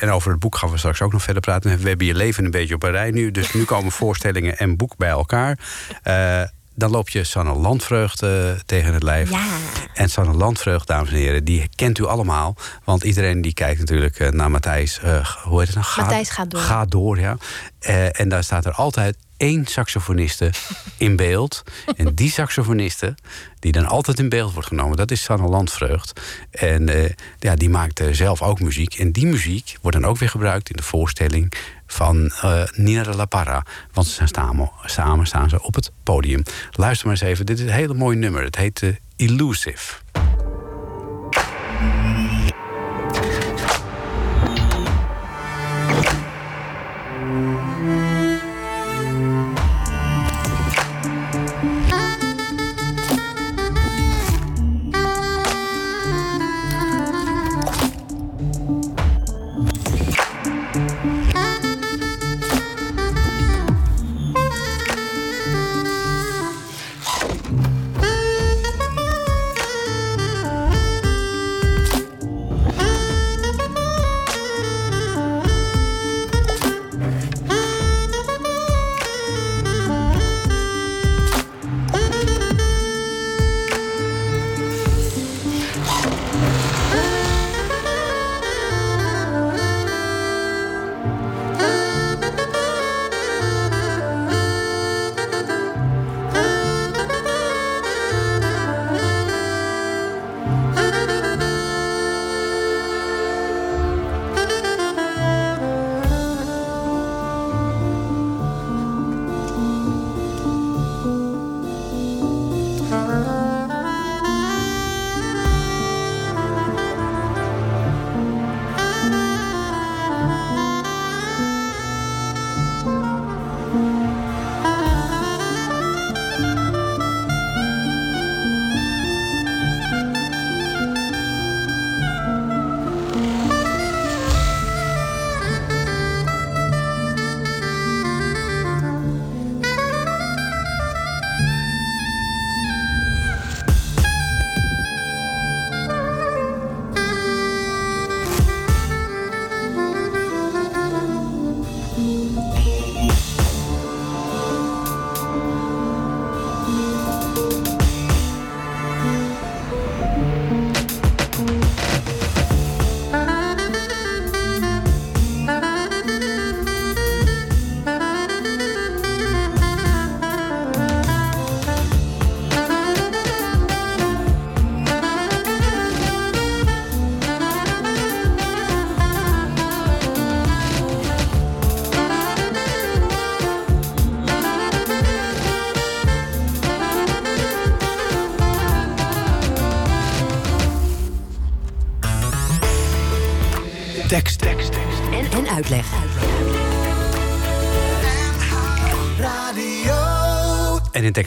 en over het boek gaan we straks ook nog verder praten. We hebben je leven een beetje op een rij nu. Dus nu komen voorstellingen en boek bij elkaar. Eh, dan loop je Sanne Landvreugd eh, tegen het lijf. Ja. En Sanne Landvreugd, dames en heren, die kent u allemaal. Want iedereen die kijkt natuurlijk eh, naar Matthijs. eh, hoe heet het nou? Matthijs gaat door. Gaat door, ja. En daar staat er altijd één saxofoniste in beeld. En die saxofoniste, die dan altijd in beeld wordt genomen, dat is Sanne Landvreugd. En ja, die maakt zelf ook muziek. En die muziek wordt dan ook weer gebruikt in de voorstelling van eh, Nina de La Parra. Want ze samen, staan ze op het podium. Luister maar eens even, dit is een hele mooi nummer. Het heet eh, Illusive.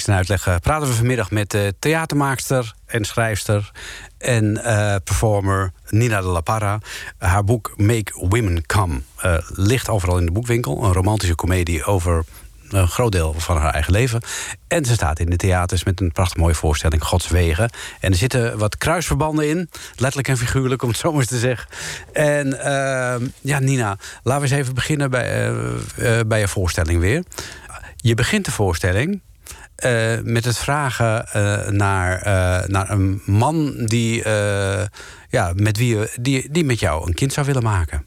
En eh, praten we vanmiddag met uh, theatermaakster en schrijfster en uh, performer Nina de La Parra. haar boek Make Women Come ligt overal in de boekwinkel. Een romantische komedie over een groot deel van haar eigen leven. En ze staat in de theaters met een prachtig mooie voorstelling, Gods Wegen. En er zitten wat kruisverbanden in, letterlijk en figuurlijk, om het zo maar eens te zeggen. En uh, ja, Nina, laten we eens even beginnen bij, bij je voorstelling weer. Je begint de voorstelling uh, met het vragen uh, naar, uh, naar een man die, ja, met wie, die, die met jou een kind zou willen maken.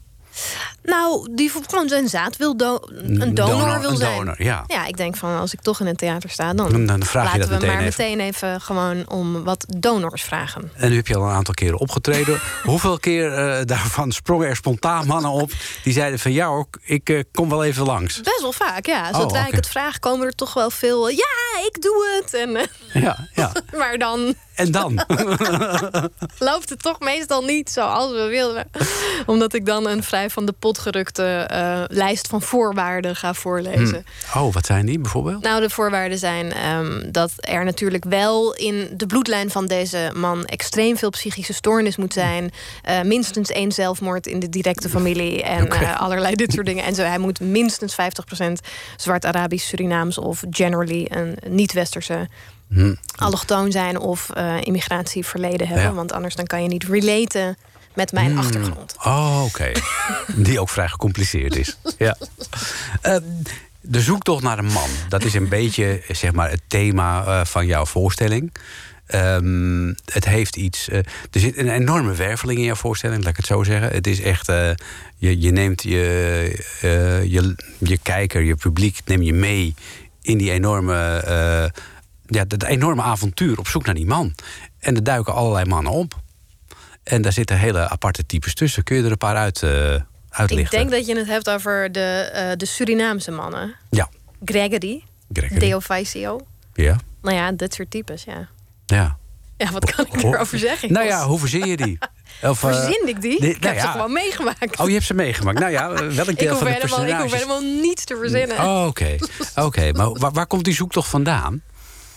Nou, die gewoon zijn zaad wil do een donor, donor wil een zijn. donor, ja. ja, ik denk van als ik toch in een theater sta, dan, Dan- vraag je laten dat we meteen maar even. meteen even gewoon om wat donors vragen. En nu heb je al een aantal keren opgetreden. Hoeveel keer eh, daarvan sprongen er spontaan mannen op die zeiden van ja hoor, ik eh, kom wel even langs. Best wel vaak, ja. Oh, Zodra oké. ik het vraag, komen er toch wel veel. Ja, ik doe het. En, eh, Ja, ja. maar dan En dan? loopt het toch meestal niet zoals we willen. Omdat ik dan een vrij van de pot gerukte eh, lijst van voorwaarden ga voorlezen. Oh, wat zijn die bijvoorbeeld? Nou, de voorwaarden zijn ehm, dat er natuurlijk wel in de bloedlijn van deze man extreem veel psychische stoornis moet zijn. Eh, minstens één zelfmoord in de directe familie en allerlei dit soort dingen. En zo, hij moet minstens 50% zwart-Arabisch, Surinaams of generally een niet-westerse allochtoon zijn of eh, immigratieverleden hebben. Ja. Want anders dan kan je niet relaten met mijn achtergrond. Oh, oké. Die ook vrij gecompliceerd is. Ja. Eh, de zoektocht naar een man, dat is een beetje zeg maar, het thema eh, van jouw voorstelling. Ehm, het heeft iets. eh, er zit een enorme werveling in jouw voorstelling, laat ik het zo zeggen. Het is echt. je, je neemt je, je, je kijker, je publiek, neem je mee in die enorme. eh, ja, dat enorme avontuur op zoek naar die man. En er duiken allerlei mannen op. En daar zitten hele aparte types tussen. Kun je er een paar uit, Ik uitlichten? denk dat je het hebt over de, eh, de Surinaamse mannen. Ja, Gregory, Gregory. Deo Faisio. Ja, Nou ja, dat soort types, ja. ja. Ja, wat kan ik erover zeggen? Ik Nou ja, hoe verzin je die? Of, eh, Verzin ik die? ik nou heb ze ja. gewoon meegemaakt. Oh, je hebt ze meegemaakt. Nou ja, welk deel van de helemaal, ik hoef helemaal niets te verzinnen. Oh, oké. Oké, maar waar, waar komt die zoektocht vandaan?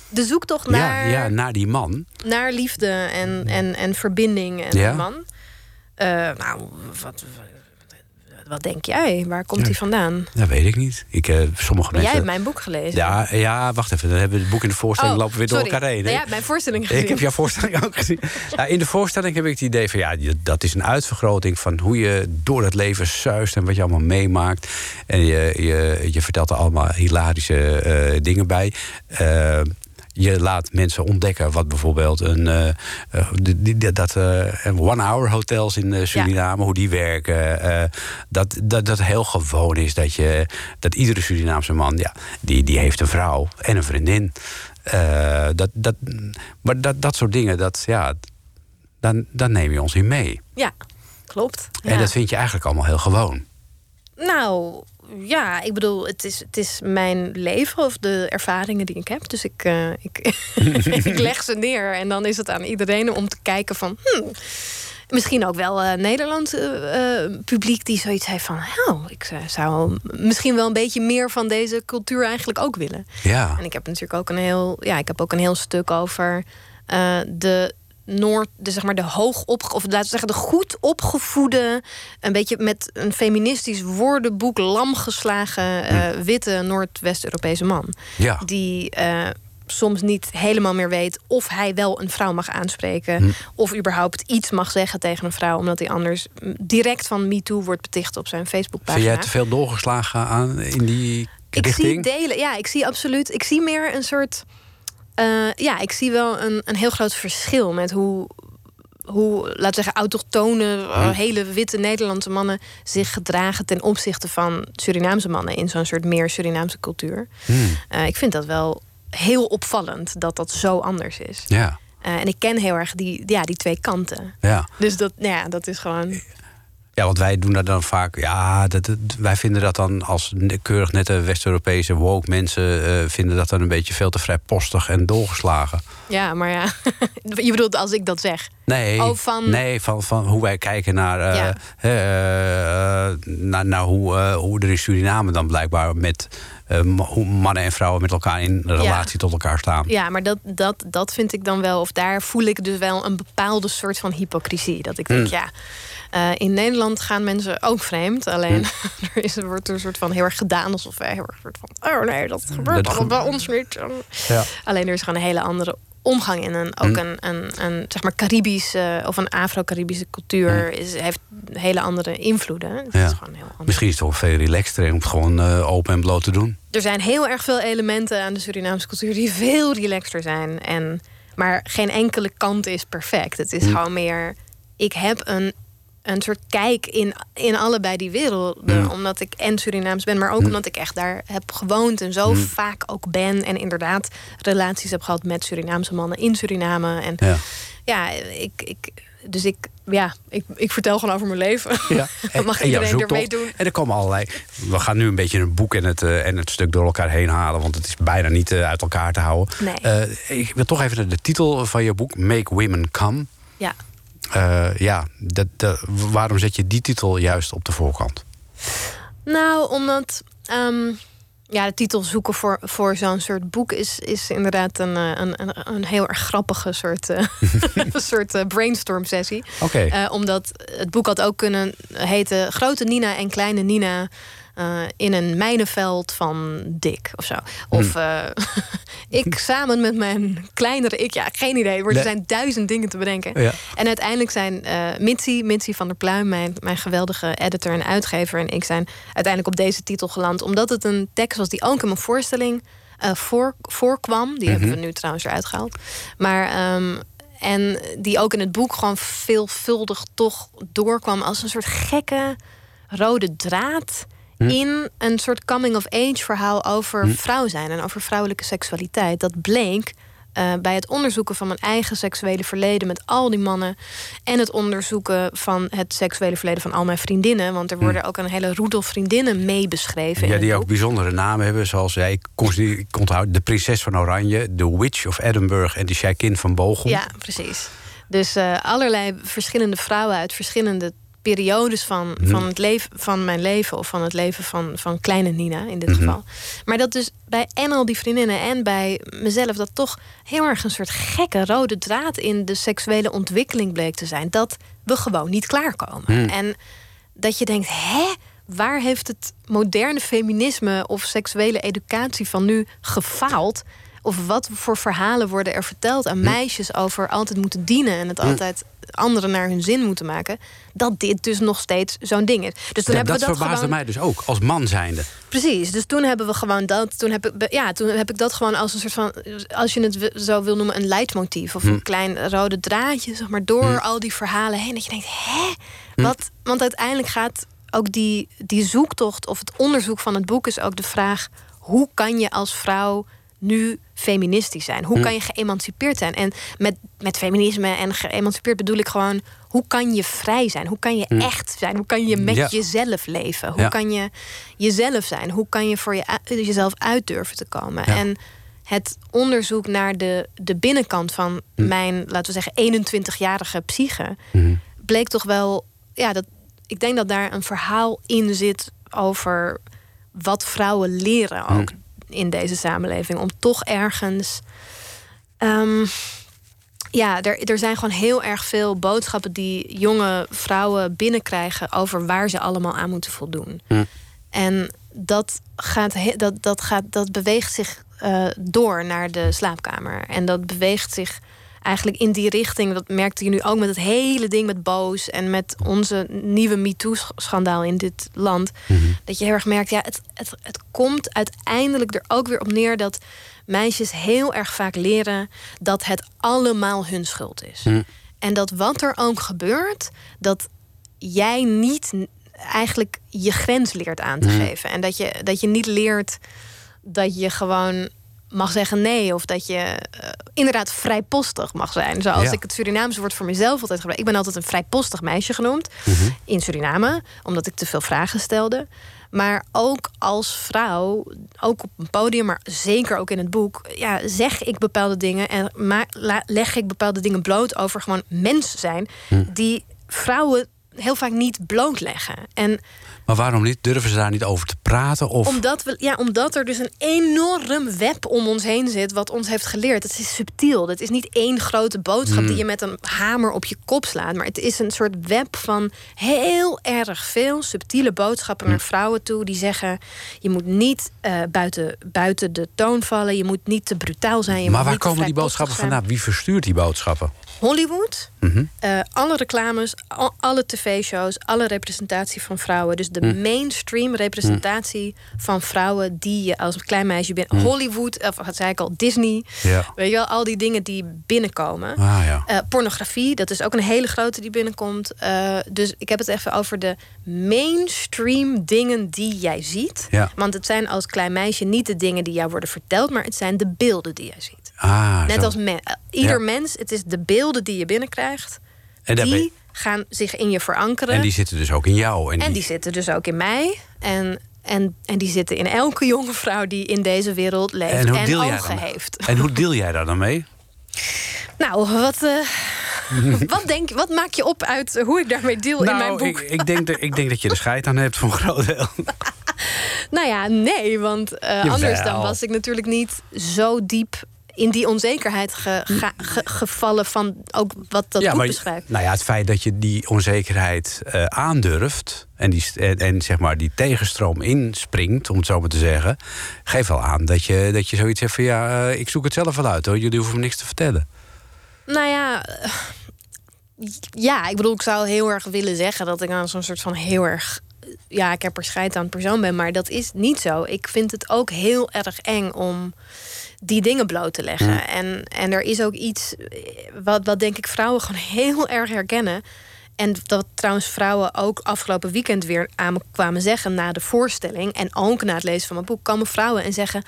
De zoektocht naar, Ja, ja, naar die man. naar liefde en, en, en verbinding en Ja. een man. Eh, nou, wat, wat denk jij? Waar komt die vandaan? Dat weet ik niet. Ik, eh, sommige Jij mensen... hebt mijn boek gelezen. Ja, ja, wacht even. Dan hebben we het boek in de voorstelling Oh, lopen we weer door elkaar heen. Nou, jij hebt mijn voorstelling gezien. Ik heb jouw voorstelling ook gezien. Nou, in de voorstelling heb ik het idee van ja, dat is een uitvergroting van hoe je door het leven zuist en wat je allemaal meemaakt. En je, je, je vertelt er allemaal hilarische eh, dingen bij. Eh, je laat mensen ontdekken wat bijvoorbeeld een, eh, eh, die- die- dat eh, one-hour hotels in Suriname, hoe die werken. dat, dat dat heel gewoon is dat, je, dat iedere Surinaamse man, ja, die, die heeft een vrouw en een vriendin. Dat, dat, maar dat, dat soort dingen, dat, ja, dan, dan neem je ons in mee. Ja, klopt. En Ja. dat vind je eigenlijk allemaal heel gewoon. Nou, ja, ik bedoel, het is, het is mijn leven of de ervaringen die ik heb. Dus ik, eh, ik, ik leg ze neer en dan is het aan iedereen om te kijken van... hmm, misschien ook wel eh Nederlands eh, publiek die zoiets heeft van... nou, ik zou misschien wel een beetje meer van deze cultuur eigenlijk ook willen. Ja, En ik heb natuurlijk ook een heel, ja, ik heb ook een heel stuk over de Noord, de, zeg maar de hoog opge, of laten we zeggen de goed opgevoede, een beetje met een feministisch woordenboek lam geslagen eh, witte Noordwest-Europese man. ja. Die eh, soms niet helemaal meer weet of hij wel een vrouw mag aanspreken. Of überhaupt iets mag zeggen tegen een vrouw, omdat hij anders mm, direct van MeToo wordt beticht op zijn Vind Facebookpagina. jij te veel doorgeslagen aan in die Ik richting? zie delen, ja, ik zie absoluut. Ik zie meer een soort. Eh, ja, ik zie wel een, een heel groot verschil met hoe, hoe laten we zeggen, autochtone, eh, hele witte Nederlandse mannen zich gedragen ten opzichte van Surinaamse mannen in zo'n soort meer Surinaamse cultuur. Hmm, Eh, ik vind dat wel heel opvallend dat dat zo anders is. ja, en ik ken heel erg die, ja, die twee kanten. ja. Dus dat, nou ja, dat is gewoon. Ja, want wij doen dat dan vaak. Ja, dat, wij vinden dat dan als keurig nette West-Europese woke mensen. eh, vinden dat dan een beetje veel te vrijpostig en doorgeslagen. Ja, maar ja. je bedoelt als ik dat zeg. Nee, Oh, van- nee van, van hoe wij kijken naar, Ja. eh, naar, naar hoe, hoe er in Suriname dan blijkbaar met hoe mannen en vrouwen met elkaar in relatie tot elkaar staan. Ja, maar dat, dat, dat vind ik dan wel, of daar voel ik dus wel een bepaalde soort van hypocrisie. Dat ik denk, Mm. ja, eh, in Nederland gaan mensen ook vreemd. Alleen Mm. er is, er wordt er een soort van heel erg gedaan alsof wij heel erg soort van, oh nee, dat gebeurt allemaal bij ons niet. Ja. Alleen er is gewoon een hele andere omgang in een, ook Mm. een, een, een zeg maar Caribisch of een Afro-Caribische cultuur is, heeft hele andere invloeden. Ja. is gewoon heel anders. Misschien is het toch veel relaxter om het gewoon eh, open en bloot te doen. Er zijn heel erg veel elementen aan de Surinaamse cultuur die veel relaxter zijn. En, maar geen enkele kant is perfect. Het is Hm. gewoon meer. Ik heb een, een soort kijk in, in allebei die werelden. Hm. Omdat ik en Surinaams ben, maar ook Hm. omdat ik echt daar heb gewoond en zo Hm. vaak ook ben. En inderdaad relaties heb gehad met Surinaamse mannen in Suriname. En Ja. ik. ik dus ik, ja, ik, ik vertel gewoon over mijn leven. Ja. Mag iedereen ermee doen. En er komen allerlei. We gaan nu een beetje een boek en het, eh, en het stuk door elkaar heen halen, want het is bijna niet eh, uit elkaar te houden. Nee. Eh, ik wil toch even naar de titel van je boek, Make Women Come. Ja. Eh, ja, dat, dat- waarom zet je die titel juist op de voorkant? Nou, omdat ehm, ja, de titel zoeken voor, voor zo'n soort boek is, is inderdaad een, eh, een, een, een heel erg grappige soort, eh, soort brainstorm sessie. Oké. Eh, omdat het boek had ook kunnen heten Grote Nina en Kleine Nina. Eh, in een mijnenveld van Dick of zo. Of eh, ik samen met mijn kleinere ik. Ja, geen idee. Maar er zijn duizend dingen te bedenken. Ja. En uiteindelijk zijn eh Mitzi, Mitzi van der Pluim, mijn, mijn geweldige editor en uitgever, en ik zijn uiteindelijk op deze titel geland. Omdat het een tekst was die ook in mijn voorstelling eh, voor, voorkwam. Die hebben we nu trouwens eruit gehaald. Maar. ehm, en die ook in het boek gewoon veelvuldig toch doorkwam als een soort gekke rode draad. In een soort coming-of-age verhaal over vrouw zijn en over vrouwelijke seksualiteit. Dat bleek eh, bij het onderzoeken van mijn eigen seksuele verleden met al die mannen. En het onderzoeken van het seksuele verleden van al mijn vriendinnen. Want er worden ook een hele roedel vriendinnen mee beschreven. Ja, die ook bijzondere namen hebben, zoals jij ik onthoud, de Prinses van Oranje, de Witch of Edinburgh en de Sjeikin van Bochum. Ja, precies. Dus eh, allerlei verschillende vrouwen uit verschillende periodes van, van, het leven, van mijn leven... of van het leven van, van kleine Nina in dit Mhm. geval. Maar dat dus bij en al die vriendinnen en bij mezelf... dat toch heel erg een soort gekke rode draad... in de seksuele ontwikkeling bleek te zijn. Dat we gewoon niet klaarkomen. En dat je denkt, hè? Waar heeft het moderne feminisme of seksuele educatie van nu gefaald? Of wat voor verhalen worden er verteld aan meisjes over altijd moeten dienen en het altijd anderen naar hun zin moeten maken? Dat dit dus nog steeds zo'n ding is. Dus toen Ja, hebben dat we dat verbaasde gewoon... mij dus ook, als man zijnde. Precies, dus toen hebben we gewoon dat. Toen heb ik, ja, toen heb ik dat gewoon als een soort van, als je het zo wil noemen, een leidmotief. Of een klein rode draadje, zeg maar, door al die verhalen heen. Dat je denkt, hè? Wat? Want uiteindelijk gaat ook die, die zoektocht of het onderzoek van het boek is ook de vraag: hoe kan je als vrouw nu feministisch zijn? Hoe kan je geëmancipeerd zijn? En met, met feminisme en geëmancipeerd bedoel ik gewoon... hoe kan je vrij zijn? Hoe kan je echt zijn? Hoe kan je met Ja. jezelf leven? Hoe Ja. kan je jezelf zijn? Hoe kan je voor je, jezelf uit durven te komen? Ja. En het onderzoek naar de, de binnenkant van mijn, laten we zeggen, 21-jarige psyche... bleek toch wel... Ja, dat, ik denk dat daar een verhaal in zit over wat vrouwen leren ook in deze samenleving. Om toch ergens. ehm, ja, er, er zijn gewoon heel erg veel boodschappen die jonge vrouwen binnenkrijgen over waar ze allemaal aan moeten voldoen. En dat, gaat, dat, dat, gaat, dat beweegt zich eh, door naar de slaapkamer. En dat beweegt zich eigenlijk in die richting. Dat merkte je nu ook met het hele ding met Boos en met onze nieuwe MeToo-schandaal in dit land. Dat je heel erg merkt, ja, het, het, het komt uiteindelijk er ook weer op neer dat meisjes heel erg vaak leren dat het allemaal hun schuld is. En dat wat er ook gebeurt, dat jij niet eigenlijk je grens leert aan te geven. En dat je, dat je niet leert dat je gewoon mag zeggen nee. Of dat je eh, inderdaad vrijpostig mag zijn. Zoals Ja. ik het Surinaamse woord voor mezelf altijd gebruik. Ik ben altijd een vrijpostig meisje genoemd Mhm. in Suriname, omdat ik te veel vragen stelde. Maar ook als vrouw, ook op een podium, maar zeker ook in het boek, ja, zeg ik bepaalde dingen en leg ik bepaalde dingen bloot over gewoon mens zijn, Hm. die vrouwen heel vaak niet blootleggen. En Maar waarom niet? Durven ze daar niet over te praten? Of... omdat, we, ja, omdat er dus een enorm web om ons heen zit... wat ons heeft geleerd. Het is subtiel. Het is niet één grote boodschap... Hmm. die je met een hamer op je kop slaat. Maar het is een soort web van heel erg veel subtiele boodschappen... Hmm. naar vrouwen toe die zeggen... je moet niet eh, buiten, buiten de toon vallen. Je moet niet te brutaal zijn. Je maar waar komen die boodschappen vandaan? Wie verstuurt die boodschappen? Hollywood, Mhm. eh, alle reclames, al- alle tv-shows, alle representatie van vrouwen. Dus de Hm. mainstream representatie van vrouwen die je als klein meisje bent. Hollywood, of wat zei ik al, Disney. Ja. Weet je wel, al die dingen die binnenkomen. Ah ja. Eh, pornografie, dat is ook een hele grote die binnenkomt. Eh, dus ik heb het even over de mainstream dingen die jij ziet. Ja. Want het zijn als klein meisje niet de dingen die jou worden verteld, maar het zijn de beelden die jij ziet. Ah, Net zo. als men, eh, ieder Ja. mens, het is de beelden die je binnenkrijgt, En, ben- die gaan zich in je verankeren. en die zitten dus ook in jou. En En die- die zitten dus ook in mij. En, en, en die zitten in elke jonge vrouw die in deze wereld leeft En en, hoe jij ogen heeft. En hoe deel jij daar dan mee? Nou, wat, eh, wat, denk, wat maak je op uit hoe ik daarmee deel in mijn boek? Nou, Ik, ik, denk dat, ik denk dat je er scheid aan hebt voor een groot deel. Nou ja, nee, want eh, anders dan was ik natuurlijk niet zo diep in die onzekerheid ge- ga- ge- gevallen van ook wat dat maar, beschrijft. nou ja, het feit dat je die onzekerheid eh, aandurft en, die, en, en zeg maar die tegenstroom inspringt, om het zo maar te zeggen, geeft wel aan dat je, dat je zoiets hebt van ja, eh, ik zoek het zelf wel uit hoor, jullie hoeven me niks te vertellen. Nou ja, ja, ik bedoel, ik zou heel erg willen zeggen dat ik aan zo'n soort van heel erg. Ja, ik heb er scheid aan persoon ben, maar dat is niet zo. Ik vind het ook heel erg eng om die dingen bloot te leggen. En, en er is ook iets eh, wat, wat denk ik vrouwen gewoon heel erg herkennen. En dat trouwens vrouwen ook afgelopen weekend weer aan me kwamen zeggen na de voorstelling. En ook na het lezen van mijn boek komen vrouwen en zeggen: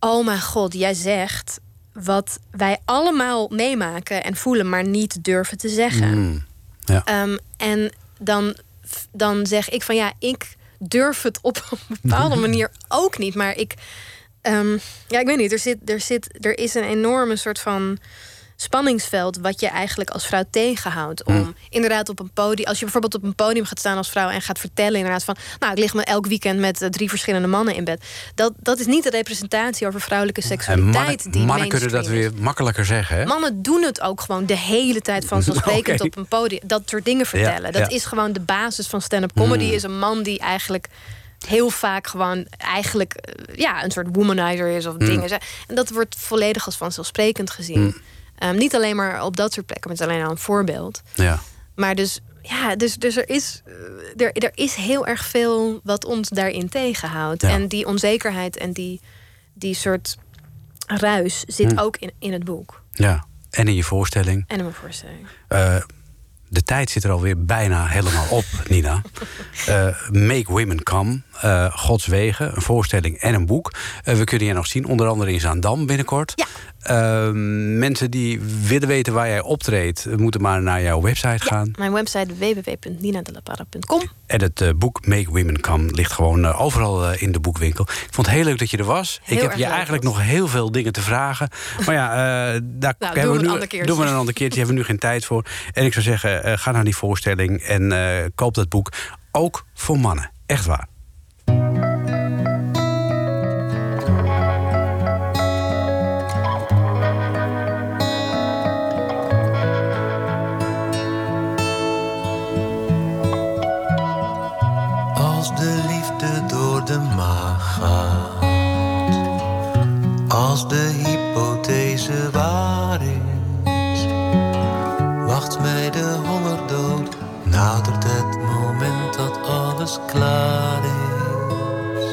Oh mijn god, jij zegt wat wij allemaal meemaken en voelen, maar niet durven te zeggen. Mm, ja. Ehm, en dan, dan zeg ik van ja, ik durf het op een bepaalde manier ook niet. Maar ik, ehm, ja, ik weet niet, er, zit, er, zit, er is een enorme soort van spanningsveld wat je eigenlijk als vrouw tegenhoudt om inderdaad op een podium als je bijvoorbeeld op een podium gaat staan als vrouw en gaat vertellen inderdaad van nou ik lig me elk weekend met eh, drie verschillende mannen in bed dat dat is niet de representatie over vrouwelijke En seksualiteit mannen, die mannen kunnen dat weer makkelijker zeggen. Hè? Mannen doen het ook gewoon de hele tijd vanzelfsprekend Oké. op een podium. Dat soort dingen vertellen. dat ja. is gewoon de basis van stand-up comedy. Mm. Is een man die eigenlijk heel vaak gewoon eigenlijk eh, ja, een soort womanizer is of Mm. dingen. En dat wordt volledig als vanzelfsprekend gezien. Mm. Ehm, niet alleen maar op dat soort plekken, maar het is alleen al een voorbeeld. Ja. Maar dus, ja, dus, dus er, is, eh, er, er is heel erg veel wat ons daarin tegenhoudt. Ja. En die onzekerheid en die, die soort ruis zit Mm. ook in, in het boek. ja. En in je voorstelling. En in mijn voorstelling. Eh, de tijd zit er alweer bijna helemaal op, Nina. Eh, Make Women Come, eh, Gods Wegen, een voorstelling en een boek. Eh, we kunnen je nog zien, onder andere in Zaandam binnenkort. Ja. Eh, mensen die willen weten waar jij optreedt, moeten maar naar jouw website gaan. Mijn website www.ninadelaparra.com. En het boek Make Women Come ligt gewoon overal in de boekwinkel. Ik vond het heel leuk dat je er was. Heel ik heb je eigenlijk nog heel veel dingen te vragen. Maar ja, daar Nou, doen we we een nu, keertje. doen we een ander keertje. hebben we nu geen tijd voor. En ik zou zeggen, ga naar die voorstelling en eh, koop dat boek. Ook voor mannen. Echt waar. Als de klaar is.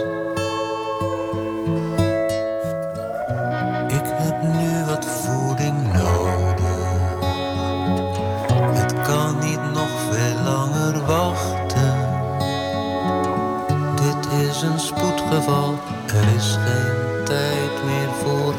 Ik heb nu wat voeding nodig, het kan niet nog veel langer wachten. Dit is een spoedgeval, er is geen tijd meer voor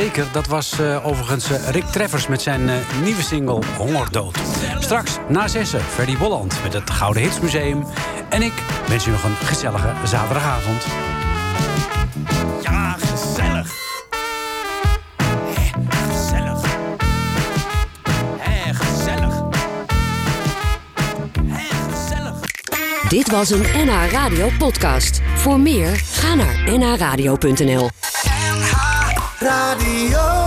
zeker. Dat was eh, overigens eh, Rick Treffers met zijn eh, nieuwe single Hongerdood. Straks na zessen, Ferdy Bolland met het Gouden Hits Museum En ik wens u nog een gezellige zaterdagavond. Ja, gezellig. Gezellig. Gezellig. Gezellig. Dit was een NH Radio podcast. Voor meer, ga naar nhradio.nl. adiós.